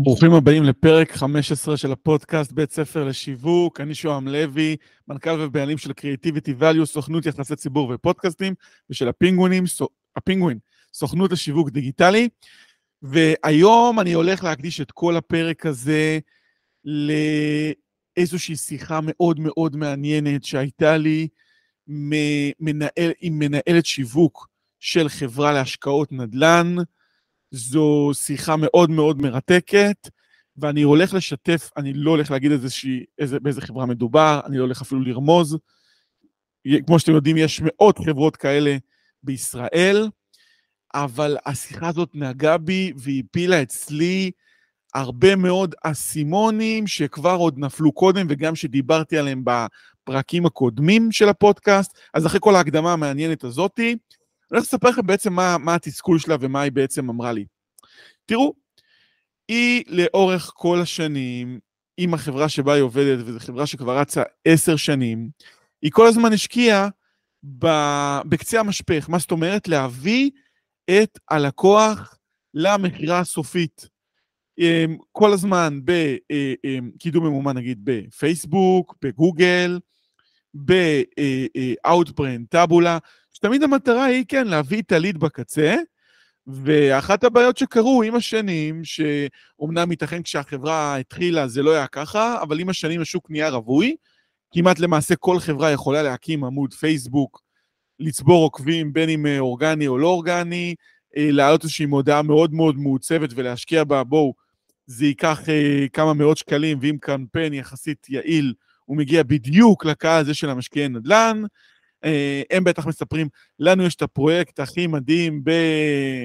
ברוכים הבאים לפרק 15 של הפודקאסט בית ספר לשיווק. אני שוהם לוי, מנכ"ל ובעלים של Creativity Value, סוכנות יחסי ציבור ופודקאסטים, ושל הפינגווינים, הפינגווין, סוכנות לשיווק דיגיטלי. והיום אני הולך להקדיש את כל הפרק הזה לאיזושהי שיחה מאוד מאוד מעניינת שהייתה לי מנהל, עם מנהלת שיווק של חברה להשקעות נדל"ן. זו שיחה מאוד מאוד מרתקת, ואני הולך לשתף, אני לא הולך להגיד איזושהי, איזה, באיזה חברה מדובר, אני לא הולך אפילו לרמוז. כמו שאתם יודעים, יש מאות חברות כאלה בישראל, אבל השיחה הזאת נגעה בי והפילה אצלי הרבה מאוד אסימונים שכבר עוד נפלו קודם, וגם שדיברתי עליהם בפרקים הקודמים של הפודקאסט. אז אחרי כל ההקדמה המעניינת הזאתי, אני הולך לספר לכם בעצם מה, מה התסכול שלה ומה היא בעצם אמרה לי. תראו, היא לאורך כל השנים, עם החברה שבה היא עובדת, וזו חברה שכבר רצה עשר שנים, היא כל הזמן השקיעה בקצה המשפך. מה זאת אומרת? להביא את הלקוח למכירה הסופית. אמ, כל הזמן בקידום אמ, ממומן, נגיד בפייסבוק, בגוגל, ב-Outbrain, טאבולה, שתמיד המטרה היא, כן, להביא את הליד בקצה, ואחת הבעיות שקרו עם השנים, שאומנם ייתכן כשהחברה התחילה זה לא היה ככה, אבל עם השנים השוק נהיה רווי, כמעט למעשה כל חברה יכולה להקים עמוד פייסבוק, לצבור עוקבים, בין אם אה, אורגני או לא אורגני, אה, להעלות איזושהי מודעה מאוד מאוד מעוצבת ולהשקיע בה, בואו, זה ייקח אה, כמה מאות שקלים, ואם קמפיין יחסית יעיל, הוא מגיע בדיוק לקהל הזה של המשקיעי נדל"ן, הם בטח מספרים, לנו יש את הפרויקט הכי מדהים ב...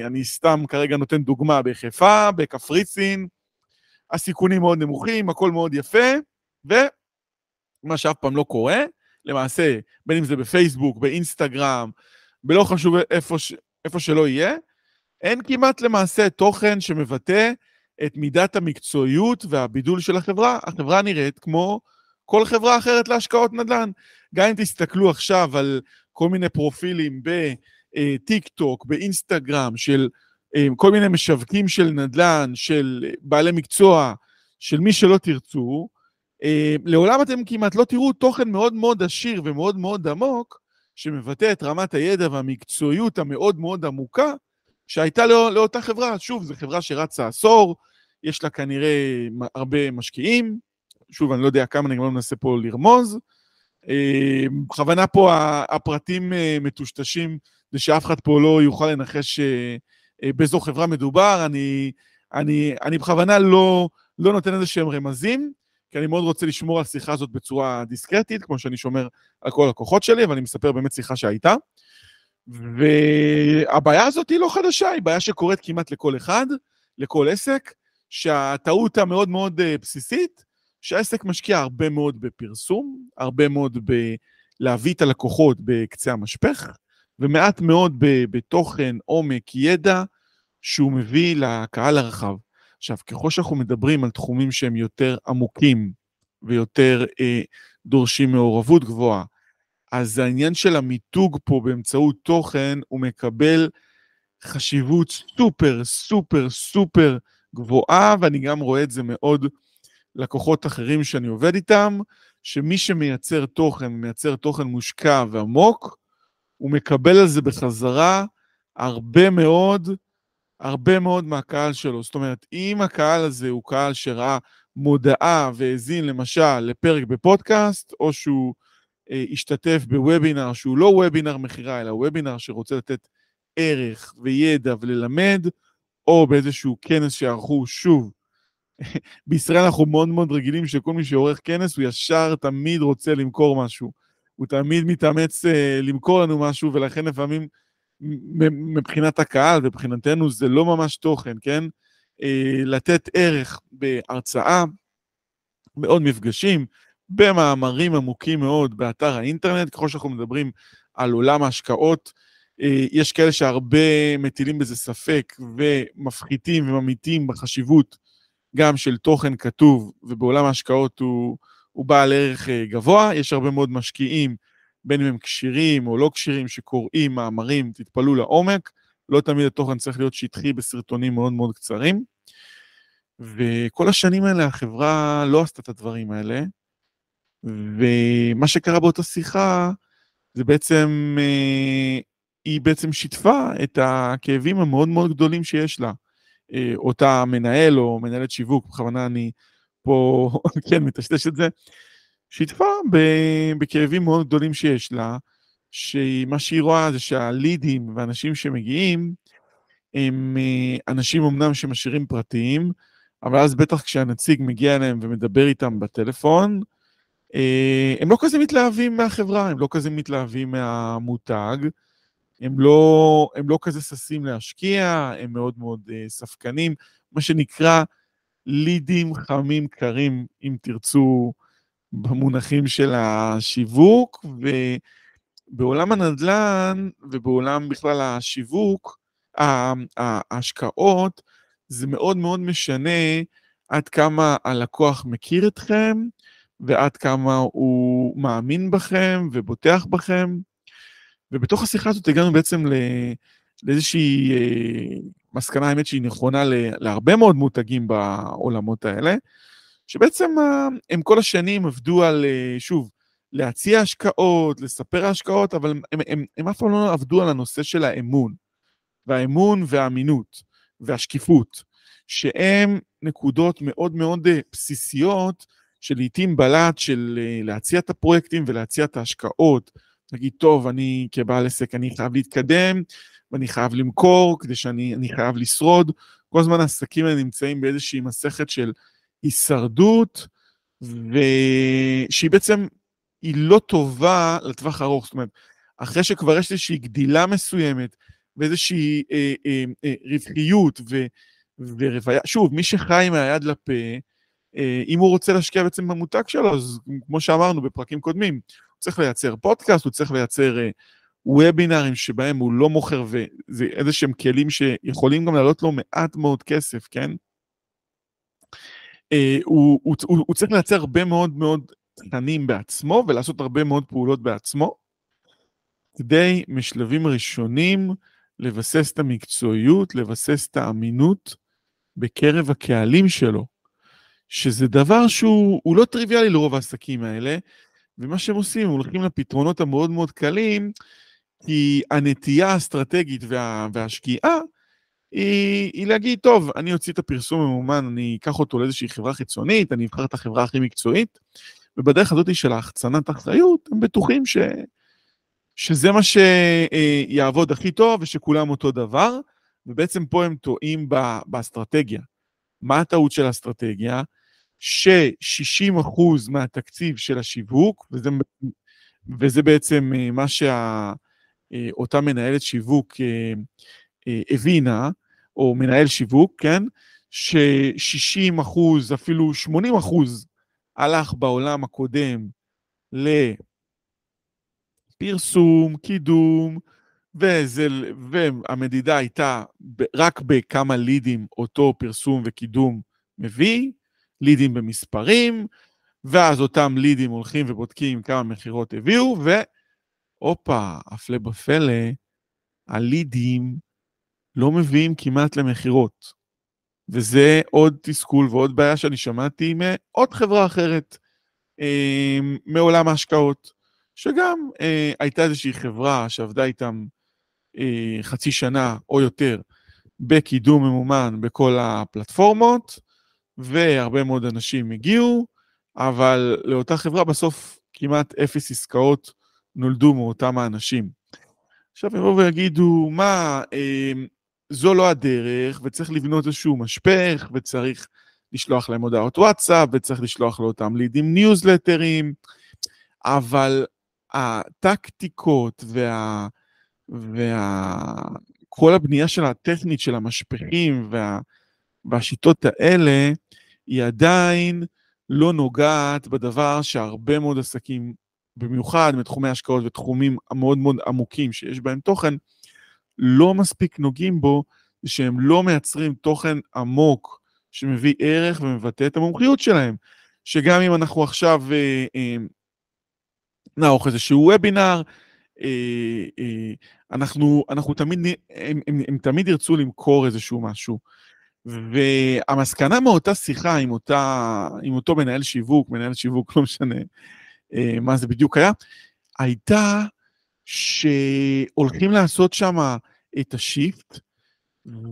אני סתם כרגע נותן דוגמה, בחיפה, בקפריסין, הסיכונים מאוד נמוכים, הכל מאוד יפה, ומה שאף פעם לא קורה, למעשה, בין אם זה בפייסבוק, באינסטגרם, בלא חשוב איפה, ש... איפה שלא יהיה, אין כמעט למעשה תוכן שמבטא את מידת המקצועיות והבידול של החברה. החברה נראית כמו כל חברה אחרת להשקעות נדל"ן. גם אם תסתכלו עכשיו על כל מיני פרופילים בטיק טוק, באינסטגרם, של אה, כל מיני משווקים של נדל"ן, של בעלי מקצוע, של מי שלא תרצו, אה, לעולם אתם כמעט לא תראו תוכן מאוד מאוד עשיר ומאוד מאוד עמוק, שמבטא את רמת הידע והמקצועיות המאוד מאוד עמוקה שהייתה לא, לאותה חברה. שוב, זו חברה שרצה עשור, יש לה כנראה הרבה משקיעים, שוב, אני לא יודע כמה, אני גם לא מנסה פה לרמוז. אה, בכוונה פה הפרטים אה, מטושטשים, כדי שאף אחד פה לא יוכל לנחש אה, באיזו חברה מדובר. אני, אני, אני בכוונה לא, לא נותן איזה שהם רמזים, כי אני מאוד רוצה לשמור על השיחה הזאת בצורה דיסקרטית, כמו שאני שומר על כל הלקוחות שלי, אבל אני מספר באמת שיחה שהייתה. והבעיה הזאת היא לא חדשה, היא בעיה שקורית כמעט לכל אחד, לכל עסק, שהטעות המאוד מאוד בסיסית שהעסק משקיע הרבה מאוד בפרסום, הרבה מאוד בלהביא את הלקוחות בקצה המשפך, ומעט מאוד בתוכן, עומק, ידע שהוא מביא לקהל הרחב. עכשיו, ככל שאנחנו מדברים על תחומים שהם יותר עמוקים ויותר אה, דורשים מעורבות גבוהה, אז העניין של המיתוג פה באמצעות תוכן, הוא מקבל חשיבות סופר, סופר, סופר גבוהה, ואני גם רואה את זה מאוד לקוחות אחרים שאני עובד איתם, שמי שמייצר תוכן, מייצר תוכן מושקע ועמוק, הוא מקבל על זה בחזרה הרבה מאוד, הרבה מאוד מהקהל שלו. זאת אומרת, אם הקהל הזה הוא קהל שראה מודעה והאזין למשל לפרק בפודקאסט, או שהוא אה, השתתף בוובינר שהוא לא וובינר מכירה, אלא וובינר שרוצה לתת ערך וידע וללמד, או באיזשהו כנס שערכו שוב בישראל אנחנו מאוד מאוד רגילים שכל מי שעורך כנס, הוא ישר תמיד רוצה למכור משהו. הוא תמיד מתאמץ uh, למכור לנו משהו, ולכן לפעמים מבחינת הקהל ומבחינתנו זה לא ממש תוכן, כן? Uh, לתת ערך בהרצאה, בעוד מפגשים, במאמרים עמוקים מאוד באתר האינטרנט, ככל שאנחנו מדברים על עולם ההשקעות, uh, יש כאלה שהרבה מטילים בזה ספק ומפחיתים וממיתים בחשיבות גם של תוכן כתוב, ובעולם ההשקעות הוא, הוא בעל ערך אה, גבוה. יש הרבה מאוד משקיעים, בין אם הם כשירים או לא כשירים, שקוראים מאמרים, תתפלאו לעומק. לא תמיד התוכן צריך להיות שטחי בסרטונים מאוד מאוד קצרים. וכל השנים האלה החברה לא עשתה את הדברים האלה, ומה שקרה באותה שיחה, זה בעצם, אה, היא בעצם שיתפה את הכאבים המאוד מאוד גדולים שיש לה. אה, אותה מנהל או מנהלת שיווק, בכוונה אני פה, כן, מטשטש את זה, שיתפה בכאבים מאוד גדולים שיש לה, שמה שהיא רואה זה שהלידים ואנשים שמגיעים, הם אה, אנשים אמנם שמשאירים פרטיים, אבל אז בטח כשהנציג מגיע אליהם ומדבר איתם בטלפון, אה, הם לא כזה מתלהבים מהחברה, הם לא כזה מתלהבים מהמותג, הם לא, הם לא כזה ששים להשקיע, הם מאוד מאוד uh, ספקנים, מה שנקרא לידים חמים קרים, אם תרצו, במונחים של השיווק, ובעולם הנדל"ן ובעולם בכלל השיווק, ההשקעות, זה מאוד מאוד משנה עד כמה הלקוח מכיר אתכם, ועד כמה הוא מאמין בכם ובוטח בכם. ובתוך השיחה הזאת הגענו בעצם לאיזושהי אה, מסקנה, האמת שהיא נכונה להרבה מאוד מותגים בעולמות האלה, שבעצם אה, הם כל השנים עבדו על, אה, שוב, להציע השקעות, לספר השקעות, אבל הם, הם, הם, הם אף פעם לא עבדו על הנושא של האמון, והאמון והאמינות והשקיפות, שהם נקודות מאוד מאוד בסיסיות שלעיתים בלט של אה, להציע את הפרויקטים ולהציע את ההשקעות. להגיד, טוב, אני כבעל עסק, אני חייב להתקדם, ואני חייב למכור, כדי שאני חייב לשרוד. כל הזמן העסקים האלה נמצאים באיזושהי מסכת של הישרדות, ושהיא בעצם, היא לא טובה לטווח ארוך. זאת אומרת, אחרי שכבר יש איזושהי גדילה מסוימת, ואיזושהי אה, אה, אה, רווחיות ו, ורוויה, שוב, מי שחי מהיד לפה, אה, אם הוא רוצה להשקיע בעצם במותג שלו, אז כמו שאמרנו בפרקים קודמים, צריך לייצר פודקאסט, הוא צריך לייצר אה, וובינארים שבהם הוא לא מוכר, וזה איזה שהם כלים שיכולים גם לעלות לו מעט מאוד כסף, כן? אה, הוא, הוא, הוא, הוא צריך לייצר הרבה מאוד מאוד תכנים בעצמו ולעשות הרבה מאוד פעולות בעצמו, כדי משלבים ראשונים לבסס את המקצועיות, לבסס את האמינות בקרב הקהלים שלו. שזה דבר שהוא לא טריוויאלי לרוב העסקים האלה, ומה שהם עושים, הם הולכים לפתרונות המאוד מאוד קלים, כי הנטייה האסטרטגית וה, והשגיאה היא, היא להגיד, טוב, אני אוציא את הפרסום הממומן, אני אקח אותו לאיזושהי חברה חיצונית, אני אבחר את החברה הכי מקצועית, ובדרך הזאת של ההחצנת אחריות, הם בטוחים ש, שזה מה שיעבוד הכי טוב ושכולם אותו דבר, ובעצם פה הם טועים באסטרטגיה. מה הטעות של האסטרטגיה? ש-60% מהתקציב של השיווק, וזה, וזה בעצם אה, מה שאותה אה, מנהלת שיווק אה, הבינה, או מנהל שיווק, כן? ש-60 אפילו 80 הלך בעולם הקודם לפרסום, קידום, וזה, והמדידה הייתה רק בכמה לידים אותו פרסום וקידום מביא, לידים במספרים, ואז אותם לידים הולכים ובודקים כמה מכירות הביאו, והופה, הפלא ופלא, הלידים לא מביאים כמעט למכירות. וזה עוד תסכול ועוד בעיה שאני שמעתי מעוד חברה אחרת, אה, מעולם ההשקעות, שגם אה, הייתה איזושהי חברה שעבדה איתם אה, חצי שנה או יותר בקידום ממומן בכל הפלטפורמות, והרבה מאוד אנשים הגיעו, אבל לאותה חברה בסוף כמעט אפס עסקאות נולדו מאותם האנשים. עכשיו יבואו ויגידו, מה, אה, זו לא הדרך, וצריך לבנות איזשהו משפך, וצריך לשלוח להם הודעות וואטסאפ, וצריך לשלוח לאותם לידים ניוזלטרים, אבל הטקטיקות וה... וכל הבנייה של הטכנית של המשפכים וה... והשיטות האלה, היא עדיין לא נוגעת בדבר שהרבה מאוד עסקים, במיוחד מתחומי השקעות ותחומים המאוד מאוד עמוקים שיש בהם תוכן, לא מספיק נוגעים בו, שהם לא מייצרים תוכן עמוק שמביא ערך ומבטא את המומחיות שלהם. שגם אם אנחנו עכשיו אה, אה, נערוך איזשהו וובינר, אה, אה, אנחנו, אנחנו תמיד, הם, הם, הם תמיד ירצו למכור איזשהו משהו. והמסקנה מאותה שיחה עם, אותה, עם אותו מנהל שיווק, מנהל שיווק, לא משנה אה, מה זה בדיוק היה, הייתה שהולכים לעשות שם את השיפט,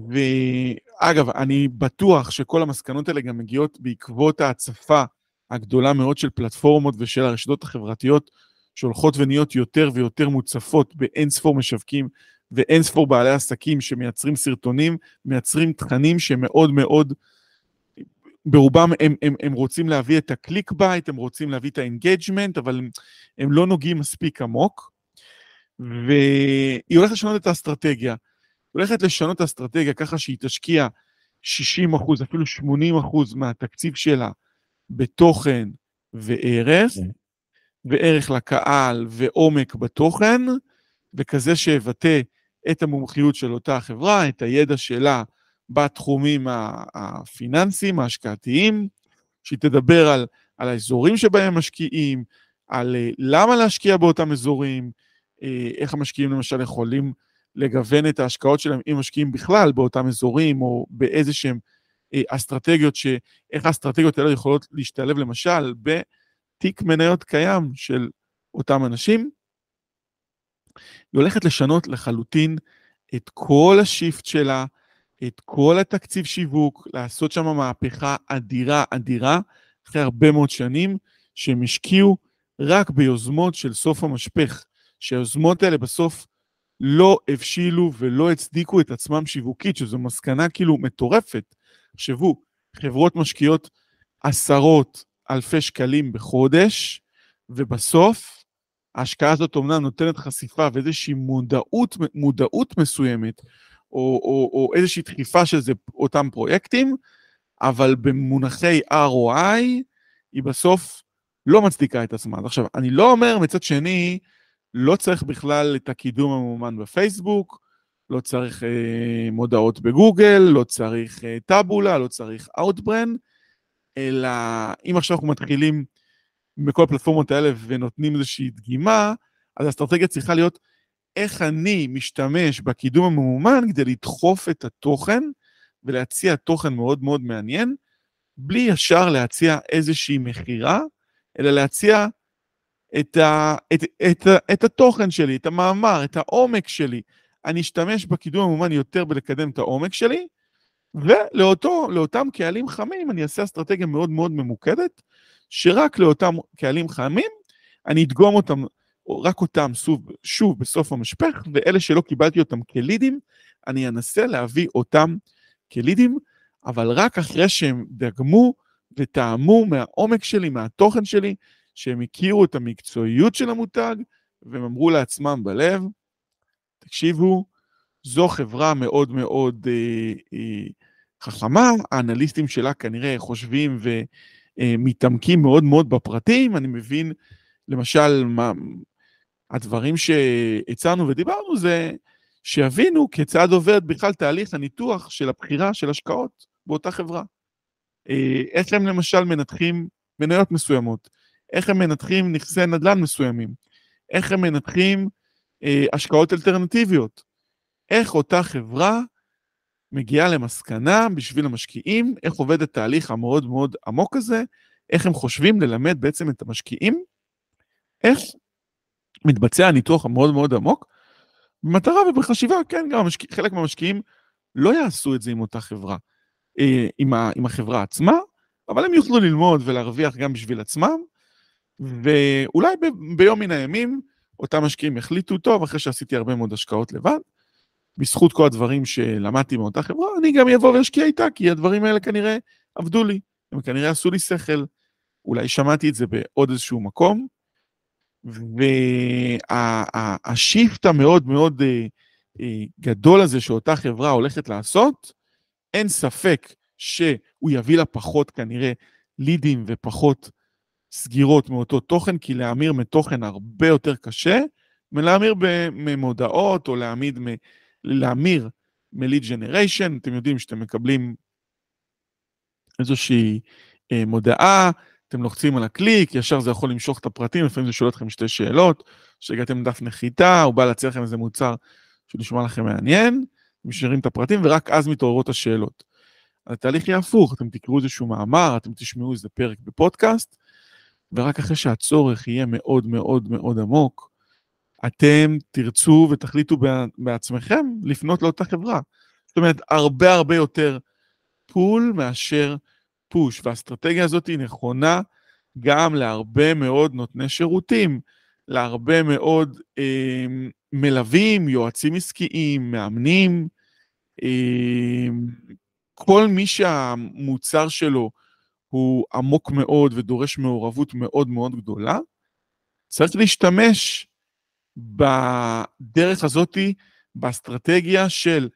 ואגב, אני בטוח שכל המסקנות האלה גם מגיעות בעקבות ההצפה הגדולה מאוד של פלטפורמות ושל הרשתות החברתיות, שהולכות ונהיות יותר ויותר מוצפות באין ספור משווקים ואין ספור בעלי עסקים שמייצרים סרטונים, מייצרים תכנים שמאוד מאוד, ברובם הם, הם, הם רוצים להביא את ה clickbait, הם רוצים להביא את ה engagement, אבל הם, הם לא נוגעים מספיק עמוק. והיא הולכת לשנות את האסטרטגיה. היא הולכת לשנות את האסטרטגיה ככה שהיא תשקיע 60 אחוז, אפילו 80 אחוז מהתקציב שלה בתוכן וערך, כן. וערך לקהל ועומק בתוכן, וכזה שיבטא את המומחיות של אותה חברה, את הידע שלה בתחומים הפיננסיים, ההשקעתיים, שהיא תדבר על, על האזורים שבהם משקיעים, על אה, למה להשקיע באותם אזורים, אה, איך המשקיעים למשל יכולים לגוון את ההשקעות שלהם, אם משקיעים בכלל באותם אזורים, או באיזה שהם אה, אסטרטגיות, ש... איך האסטרטגיות האלה יכולות להשתלב למשל בתיק מניות קיים של אותם אנשים. היא הולכת לשנות לחלוטין את כל השיפט שלה, את כל התקציב שיווק, לעשות שם מהפכה אדירה אדירה, אחרי הרבה מאוד שנים שהם השקיעו רק ביוזמות של סוף המשפך, שהיוזמות האלה בסוף לא הבשילו ולא הצדיקו את עצמם שיווקית, שזו מסקנה כאילו מטורפת. תחשבו, חברות משקיעות עשרות אלפי שקלים בחודש, ובסוף ההשקעה הזאת אומנם נותנת חשיפה ואיזושהי מודעות, מודעות מסוימת, או, או, או איזושהי דחיפה של זה, אותם פרויקטים, אבל במונחי ROI, היא בסוף לא מצדיקה את עצמה. עכשיו, אני לא אומר מצד שני, לא צריך בכלל את הקידום הממומן בפייסבוק, לא צריך אה, מודעות בגוגל, לא צריך אה, טאבולה, לא צריך Outbrain, אלא אם עכשיו אנחנו מתחילים בכל הפלטפורמות האלה ונותנים איזושהי דגימה, אז האסטרטגיה צריכה להיות איך אני משתמש בקידום הממומן כדי לדחוף את התוכן ולהציע תוכן מאוד מאוד מעניין, בלי ישר להציע איזושהי מכירה, אלא להציע את, ה, את, את, את, את התוכן שלי, את המאמר, את העומק שלי. אני אשתמש בקידום הממומן יותר בלקדם את העומק שלי, ולאותם קהלים חמים אני אעשה אסטרטגיה מאוד מאוד ממוקדת, שרק לאותם קהלים חמים אני אדגום אותם, רק אותם שוב, שוב בסוף המשפך, ואלה שלא קיבלתי אותם כלידים, אני אנסה להביא אותם כלידים, אבל רק אחרי שהם דגמו וטעמו מהעומק שלי, מהתוכן שלי, שהם הכירו את המקצועיות של המותג, והם אמרו לעצמם בלב, תקשיבו, זו חברה מאוד מאוד אה, אה, חכמה, האנליסטים שלה כנראה חושבים ומתעמקים מאוד מאוד בפרטים, אני מבין, למשל, מה, הדברים שהצענו ודיברנו זה שיבינו כיצד עובד בכלל תהליך הניתוח של הבחירה של השקעות באותה חברה. אה, איך הם למשל מנתחים מניות מסוימות, איך הם מנתחים נכסי נדל"ן מסוימים, איך הם מנתחים אה, השקעות אלטרנטיביות, איך אותה חברה מגיעה למסקנה בשביל המשקיעים, איך עובד התהליך המאוד מאוד עמוק הזה, איך הם חושבים ללמד בעצם את המשקיעים, איך מתבצע הניתוח המאוד מאוד עמוק, במטרה ובחשיבה, כן, גם המשקיע, חלק מהמשקיעים לא יעשו את זה עם אותה חברה, אה, עם, ה, עם החברה עצמה, אבל הם יוכלו ללמוד ולהרוויח גם בשביל עצמם, ואולי ב, ביום מן הימים, אותם משקיעים החליטו, טוב, אחרי שעשיתי הרבה מאוד השקעות לבד, בזכות כל הדברים שלמדתי מאותה חברה, אני גם אבוא ואשקיע איתה, כי הדברים האלה כנראה עבדו לי, הם כנראה עשו לי שכל. אולי שמעתי את זה בעוד איזשהו מקום, והשיפט המאוד מאוד אה, אה, גדול הזה שאותה חברה הולכת לעשות, אין ספק שהוא יביא לה פחות כנראה לידים ופחות סגירות מאותו תוכן, כי להמיר מתוכן הרבה יותר קשה מלהמיר ממודעות או להעמיד, להמיר מליד ג'נריישן. אתם יודעים שאתם מקבלים איזושהי אה, מודעה, אתם לוחצים על הקליק, ישר זה יכול למשוך את הפרטים, לפעמים זה שואל אתכם שתי שאלות, שהגעתם לדף נחיתה, הוא בא להציע לכם איזה מוצר שנשמע לכם מעניין, משאירים את הפרטים ורק אז מתעוררות השאלות. התהליך יהיה הפוך, אתם תקראו איזשהו מאמר, אתם תשמעו איזה פרק בפודקאסט, ורק אחרי שהצורך יהיה מאוד מאוד מאוד עמוק, אתם תרצו ותחליטו בעצמכם לפנות לאותה חברה. זאת אומרת, הרבה הרבה יותר פול מאשר פוש, והאסטרטגיה הזאת היא נכונה גם להרבה מאוד נותני שירותים, להרבה מאוד אה, מלווים, יועצים עסקיים, מאמנים, אה, כל מי שהמוצר שלו הוא עמוק מאוד ודורש מעורבות מאוד מאוד גדולה, צריך להשתמש בדרך הזאתי, באסטרטגיה של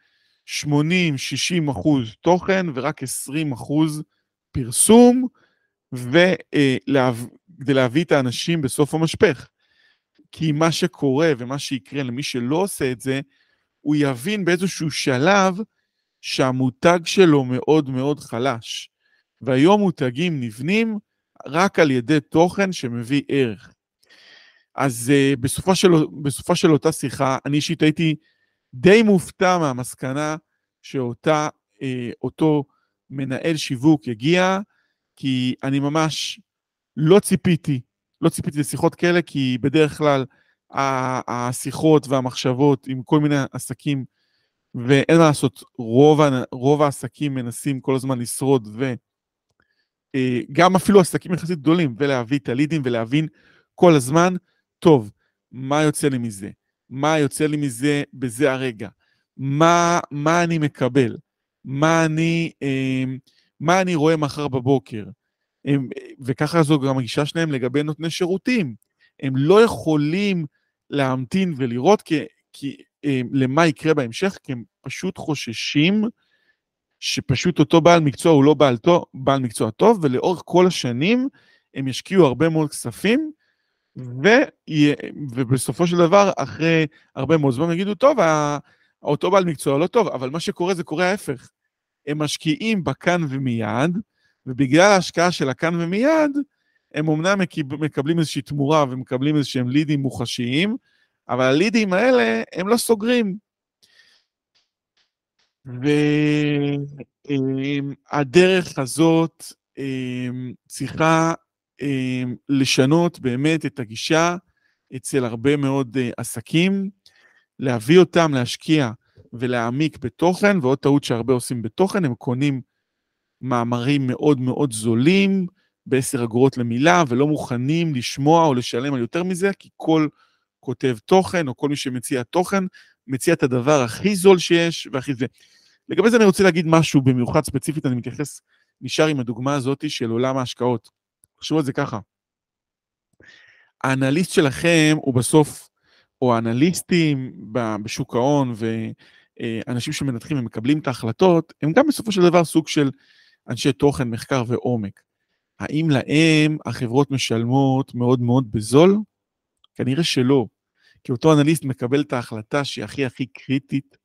80-60 אחוז תוכן ורק 20 אחוז פרסום, וכדי להביא את האנשים בסוף המשפך. כי מה שקורה ומה שיקרה למי שלא עושה את זה, הוא יבין באיזשהו שלב שהמותג שלו מאוד מאוד חלש. והיום מותגים נבנים רק על ידי תוכן שמביא ערך. אז uh, בסופה, של, בסופה של אותה שיחה, אני אישית הייתי די מופתע מהמסקנה שאותה, uh, אותו מנהל שיווק יגיע, כי אני ממש לא ציפיתי, לא ציפיתי לשיחות כאלה, כי בדרך כלל השיחות והמחשבות עם כל מיני עסקים, ואין מה לעשות, רוב, רוב העסקים מנסים כל הזמן לשרוד, וגם אה, אפילו עסקים יחסית גדולים, ולהביא את הלידים ולהבין כל הזמן, טוב, מה יוצא לי מזה? מה יוצא לי מזה בזה הרגע? מה, מה אני מקבל? מה אני, אה, מה אני רואה מחר בבוקר? הם, וככה זו גם הגישה שלהם לגבי נותני שירותים. הם לא יכולים להמתין ולראות כי, כי הם, למה יקרה בהמשך, כי הם פשוט חוששים שפשוט אותו בעל מקצוע הוא לא בעל, בעל מקצוע טוב, ולאורך כל השנים הם ישקיעו הרבה מאוד כספים, ו, ובסופו של דבר, אחרי הרבה מאוד זמן, יגידו, טוב, אותו בעל מקצוע לא טוב, אבל מה שקורה זה קורה ההפך. הם משקיעים בכאן ומיד, ובגלל ההשקעה של הכאן ומיד, הם אומנם מקבלים איזושהי תמורה ומקבלים איזשהם לידים מוחשיים, אבל הלידים האלה הם לא סוגרים. והדרך הזאת צריכה לשנות באמת את הגישה אצל הרבה מאוד אה, עסקים, להביא אותם להשקיע ולהעמיק בתוכן, ועוד טעות שהרבה עושים בתוכן, הם קונים מאמרים מאוד מאוד זולים, בעשר אגורות למילה, ולא מוכנים לשמוע או לשלם על יותר מזה, כי כל כותב תוכן, או כל מי שמציע תוכן, מציע את הדבר הכי זול שיש והכי זה. לגבי זה אני רוצה להגיד משהו במיוחד ספציפית, אני מתייחס, נשאר עם הדוגמה הזאת של עולם ההשקעות. תחשבו על זה ככה. האנליסט שלכם הוא בסוף, או האנליסטים בשוק ההון ואנשים שמנתחים ומקבלים את ההחלטות, הם גם בסופו של דבר סוג של אנשי תוכן, מחקר ועומק. האם להם החברות משלמות מאוד מאוד בזול? כנראה שלא. כי אותו אנליסט מקבל את ההחלטה שהיא הכי הכי קריטית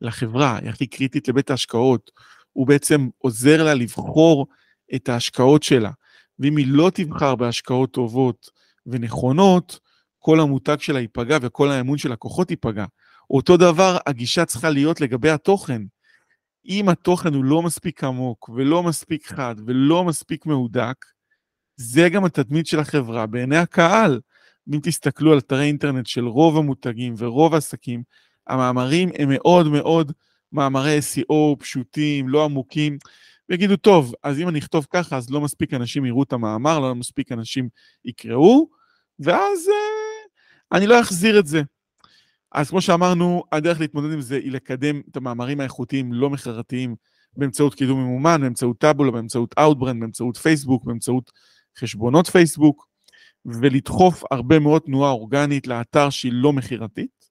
לחברה, היא הכי קריטית לבית ההשקעות. הוא בעצם עוזר לה לבחור את ההשקעות שלה. ואם היא לא תבחר בהשקעות טובות ונכונות, כל המותג שלה ייפגע וכל האמון של לקוחות ייפגע. אותו דבר הגישה צריכה להיות לגבי התוכן. אם התוכן הוא לא מספיק עמוק ולא מספיק חד ולא מספיק מהודק, זה גם התדמית של החברה בעיני הקהל. אם תסתכלו על אתרי אינטרנט של רוב המותגים ורוב העסקים, המאמרים הם מאוד מאוד מאמרי SEO פשוטים, לא עמוקים, ויגידו, טוב, אז אם אני אכתוב ככה, אז לא מספיק אנשים יראו את המאמר, לא מספיק אנשים יקראו, ואז אה, אני לא אחזיר את זה. אז כמו שאמרנו, הדרך להתמודד עם זה היא לקדם את המאמרים האיכותיים לא מכרתיים באמצעות קידום ממומן, באמצעות טאבולה, באמצעות אאוטבריין, באמצעות פייסבוק, באמצעות חשבונות פייסבוק, ולדחוף הרבה מאוד תנועה אורגנית לאתר שהיא לא מכירתית.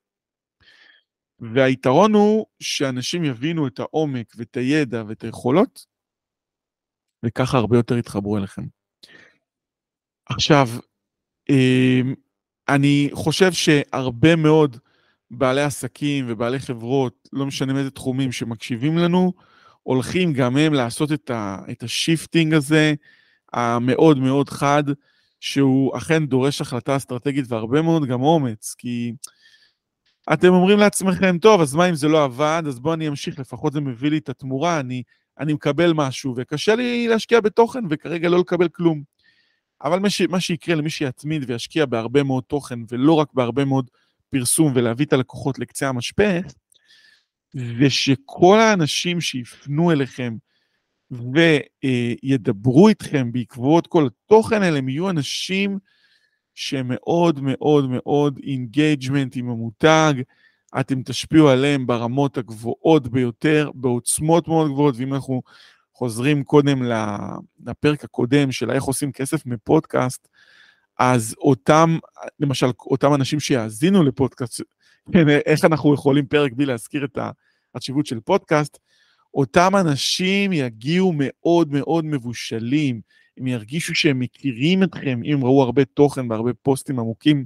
והיתרון הוא שאנשים יבינו את העומק ואת הידע ואת היכולות, וככה הרבה יותר יתחברו אליכם. עכשיו, אמ, אני חושב שהרבה מאוד בעלי עסקים ובעלי חברות, לא משנה מאיזה תחומים שמקשיבים לנו, הולכים גם הם לעשות את, ה, את ה shifting הזה, המאוד מאוד חד, שהוא אכן דורש החלטה אסטרטגית והרבה מאוד גם אומץ, כי אתם אומרים לעצמכם, טוב, אז מה אם זה לא עבד, אז בואו אני אמשיך, לפחות זה מביא לי את התמורה, אני אני מקבל משהו, וקשה לי להשקיע בתוכן וכרגע לא לקבל כלום. אבל מה, ש, מה שיקרה למי שיתמיד וישקיע בהרבה מאוד תוכן, ולא רק בהרבה מאוד פרסום ולהביא את הלקוחות לקצה המשפך, זה שכל האנשים שיפנו אליכם וידברו איתכם בעקבות כל התוכן האלה, הם יהיו אנשים שהם מאוד מאוד מאוד engagement עם המותג, אתם תשפיעו עליהם ברמות הגבוהות ביותר, בעוצמות מאוד גבוהות, ואם אנחנו חוזרים קודם לפרק הקודם של איך עושים כסף מפודקאסט, אז אותם, למשל, אותם אנשים שיאזינו לפודקאסט, איך אנחנו יכולים פרק בלי להזכיר את החשיבות של פודקאסט, אותם אנשים יגיעו מאוד מאוד מבושלים, הם ירגישו שהם מכירים אתכם, אם הם ראו הרבה תוכן והרבה פוסטים עמוקים,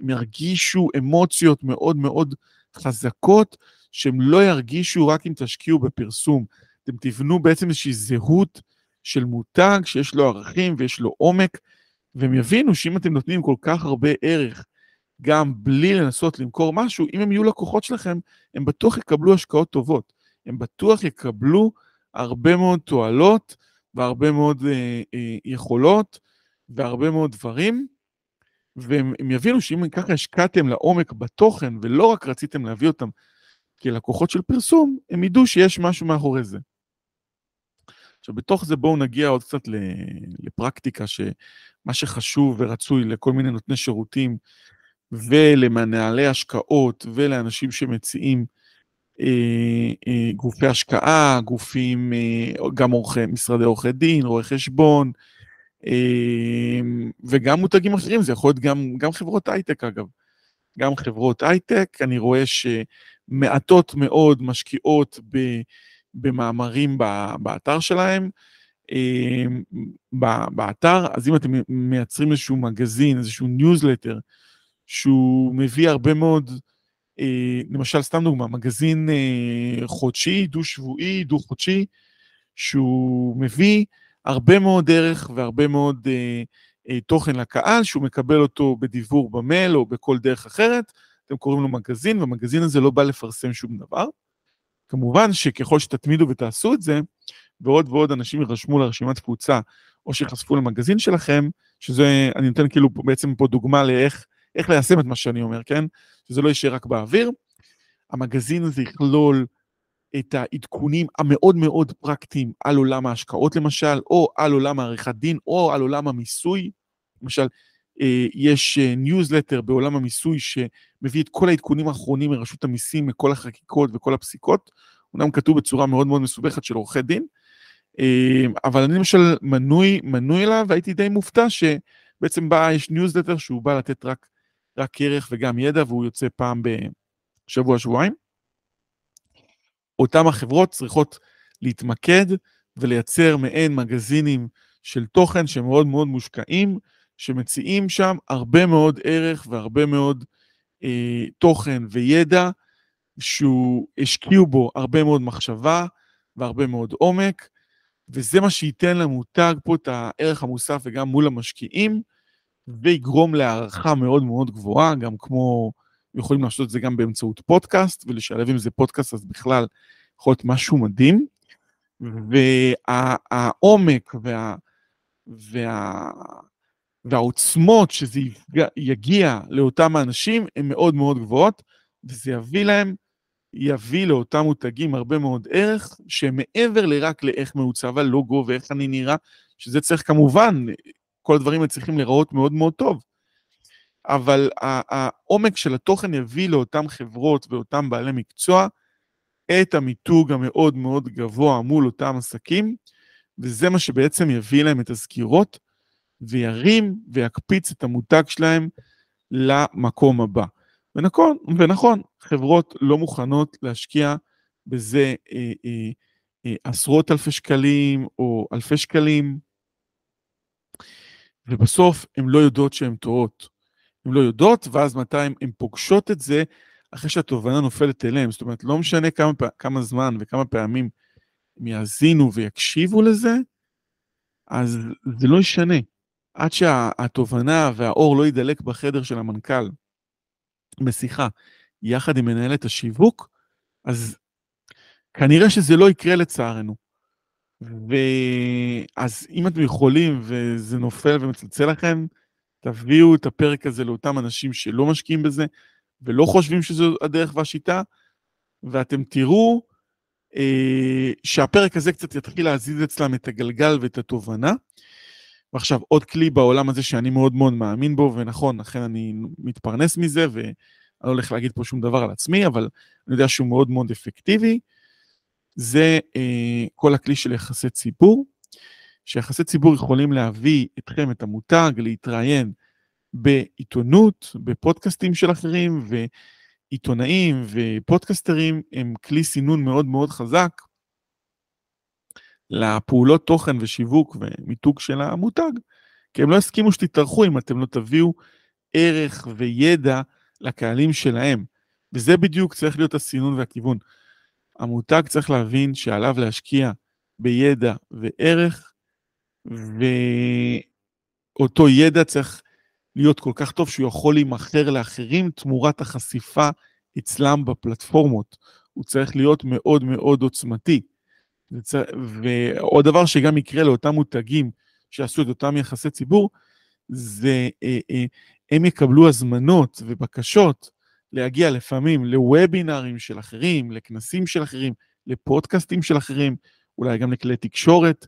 הם ירגישו אמוציות מאוד מאוד חזקות, שהם לא ירגישו רק אם תשקיעו בפרסום. אתם תבנו בעצם איזושהי זהות של מותג שיש לו ערכים ויש לו עומק, והם יבינו שאם אתם נותנים כל כך הרבה ערך, גם בלי לנסות למכור משהו, אם הם יהיו לקוחות שלכם, הם בטוח יקבלו השקעות טובות. הם בטוח יקבלו הרבה מאוד תועלות והרבה מאוד אה, אה, יכולות והרבה מאוד דברים, והם יבינו שאם ככה השקעתם לעומק בתוכן ולא רק רציתם להביא אותם כלקוחות של פרסום, הם ידעו שיש משהו מאחורי זה. עכשיו, בתוך זה בואו נגיע עוד קצת לפרקטיקה, שמה שחשוב ורצוי לכל מיני נותני שירותים ולמנהלי השקעות ולאנשים שמציעים אה, אה, גופי השקעה, גופים, אה, גם עורכי, משרדי עורכי דין, רואי חשבון, וגם מותגים אחרים, זה יכול להיות גם, גם חברות הייטק אגב. גם חברות הייטק, אני רואה שמעטות מאוד משקיעות ב, במאמרים באתר שלהם, באתר, אז אם אתם מייצרים איזשהו מגזין, איזשהו ניוזלטר, שהוא מביא הרבה מאוד אה, למשל, סתם דוגמה, מגזין אה, חודשי, דו-שבועי, דו-חודשי, שהוא מביא הרבה מאוד ערך והרבה מאוד אה, אה, תוכן לקהל, שהוא מקבל אותו בדיוור במייל או בכל דרך אחרת. אתם קוראים לו מגזין, והמגזין הזה לא בא לפרסם שום דבר. כמובן שככל שתתמידו ותעשו את זה, ועוד ועוד אנשים יירשמו לרשימת תפוצה, או שיחשפו למגזין שלכם, שזה, אני נותן כאילו בעצם פה דוגמה לאיך איך ליישם את מה שאני אומר, כן? שזה לא יישאר רק באוויר. המגזין הזה יכלול את העדכונים המאוד מאוד פרקטיים על עולם ההשקעות למשל, או על עולם העריכת דין, או על עולם המיסוי. למשל, אה, יש ניוזלטר אה, בעולם המיסוי שמביא את כל העדכונים האחרונים מרשות המיסים, מכל החקיקות וכל הפסיקות. אומנם כתוב בצורה מאוד מאוד מסובכת של עורכי דין, אה, אבל אני למשל מנוי, מנוי אליו, והייתי די מופתע שבעצם בא, יש ניוזלטר שהוא בא לתת רק רק ערך וגם ידע, והוא יוצא פעם בשבוע-שבועיים. אותן החברות צריכות להתמקד ולייצר מעין מגזינים של תוכן שמאוד מאוד מושקעים, שמציעים שם הרבה מאוד ערך והרבה מאוד אה, תוכן וידע, שהוא השקיעו בו הרבה מאוד מחשבה והרבה מאוד עומק, וזה מה שייתן למותג פה את הערך המוסף וגם מול המשקיעים, ויגרום להערכה מאוד מאוד גבוהה, גם כמו, יכולים לעשות את זה גם באמצעות פודקאסט, ולשלב עם זה פודקאסט, אז בכלל יכול להיות משהו מדהים. והעומק וה, וה, והעוצמות שזה יגיע לאותם האנשים הן מאוד מאוד גבוהות, וזה יביא להם, יביא לאותם מותגים הרבה מאוד ערך, שמעבר לרק לאיך מעוצב הלוגו ואיך אני נראה, שזה צריך כמובן כל הדברים האלה צריכים להיראות מאוד מאוד טוב. אבל העומק של התוכן יביא לאותן חברות ואותם בעלי מקצוע את המיתוג המאוד מאוד גבוה מול אותם עסקים, וזה מה שבעצם יביא להם את הסגירות, וירים ויקפיץ את המותג שלהם למקום הבא. ונכון, ונכון, חברות לא מוכנות להשקיע בזה אה, אה, אה, עשרות אלפי שקלים או אלפי שקלים, ובסוף הן לא יודעות שהן טועות. הן לא יודעות, ואז מתי הן פוגשות את זה אחרי שהתובנה נופלת אליהן. זאת אומרת, לא משנה כמה, כמה זמן וכמה פעמים הם יאזינו ויקשיבו לזה, אז זה לא ישנה. עד שהתובנה והאור לא ידלק בחדר של המנכ"ל בשיחה יחד עם מנהלת השיווק, אז כנראה שזה לא יקרה לצערנו. ואז אם אתם יכולים וזה נופל ומצלצל לכם, תביאו את הפרק הזה לאותם אנשים שלא משקיעים בזה ולא חושבים שזו הדרך והשיטה, ואתם תראו אה, שהפרק הזה קצת יתחיל להזיז אצלם את הגלגל ואת התובנה. ועכשיו עוד כלי בעולם הזה שאני מאוד מאוד מאמין בו, ונכון, לכן אני מתפרנס מזה, ואני לא הולך להגיד פה שום דבר על עצמי, אבל אני יודע שהוא מאוד מאוד אפקטיבי, זה אה, כל הכלי של יחסי ציבור, שיחסי ציבור יכולים להביא אתכם, את המותג, להתראיין בעיתונות, בפודקאסטים של אחרים, ועיתונאים ופודקסטרים הם כלי סינון מאוד מאוד חזק לפעולות תוכן ושיווק ומיתוג של המותג, כי הם לא יסכימו שתתארחו אם אתם לא תביאו ערך וידע לקהלים שלהם. וזה בדיוק צריך להיות הסינון והכיוון. המותג צריך להבין שעליו להשקיע בידע וערך, ואותו ידע צריך להיות כל כך טוב שהוא יכול להימכר לאחרים תמורת החשיפה אצלם בפלטפורמות. הוא צריך להיות מאוד מאוד עוצמתי. ועוד דבר שגם יקרה לאותם מותגים שעשו את אותם יחסי ציבור, זה אה, אה, הם יקבלו הזמנות ובקשות להגיע לפעמים לוובינרים של אחרים, לכנסים של אחרים, לפודקאסטים של אחרים, אולי גם לכלי תקשורת.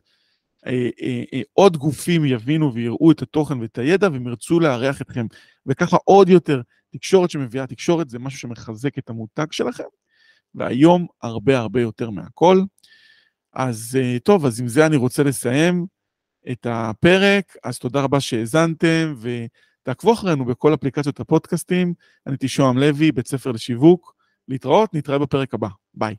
אה, אה, אה, עוד גופים יבינו ויראו את התוכן ואת הידע והם ירצו לארח אתכם. וככה עוד יותר, תקשורת שמביאה תקשורת זה משהו שמחזק את המותג שלכם, והיום הרבה הרבה יותר מהכל. אז טוב, אז עם זה אני רוצה לסיים את הפרק, אז תודה רבה שהאזנתם, ותעקבו אחרינו בכל אפליקציות הפודקאסטים. אני תשוהם לוי, בית ספר לשיווק. להתראות, נתראה בפרק הבא. ביי.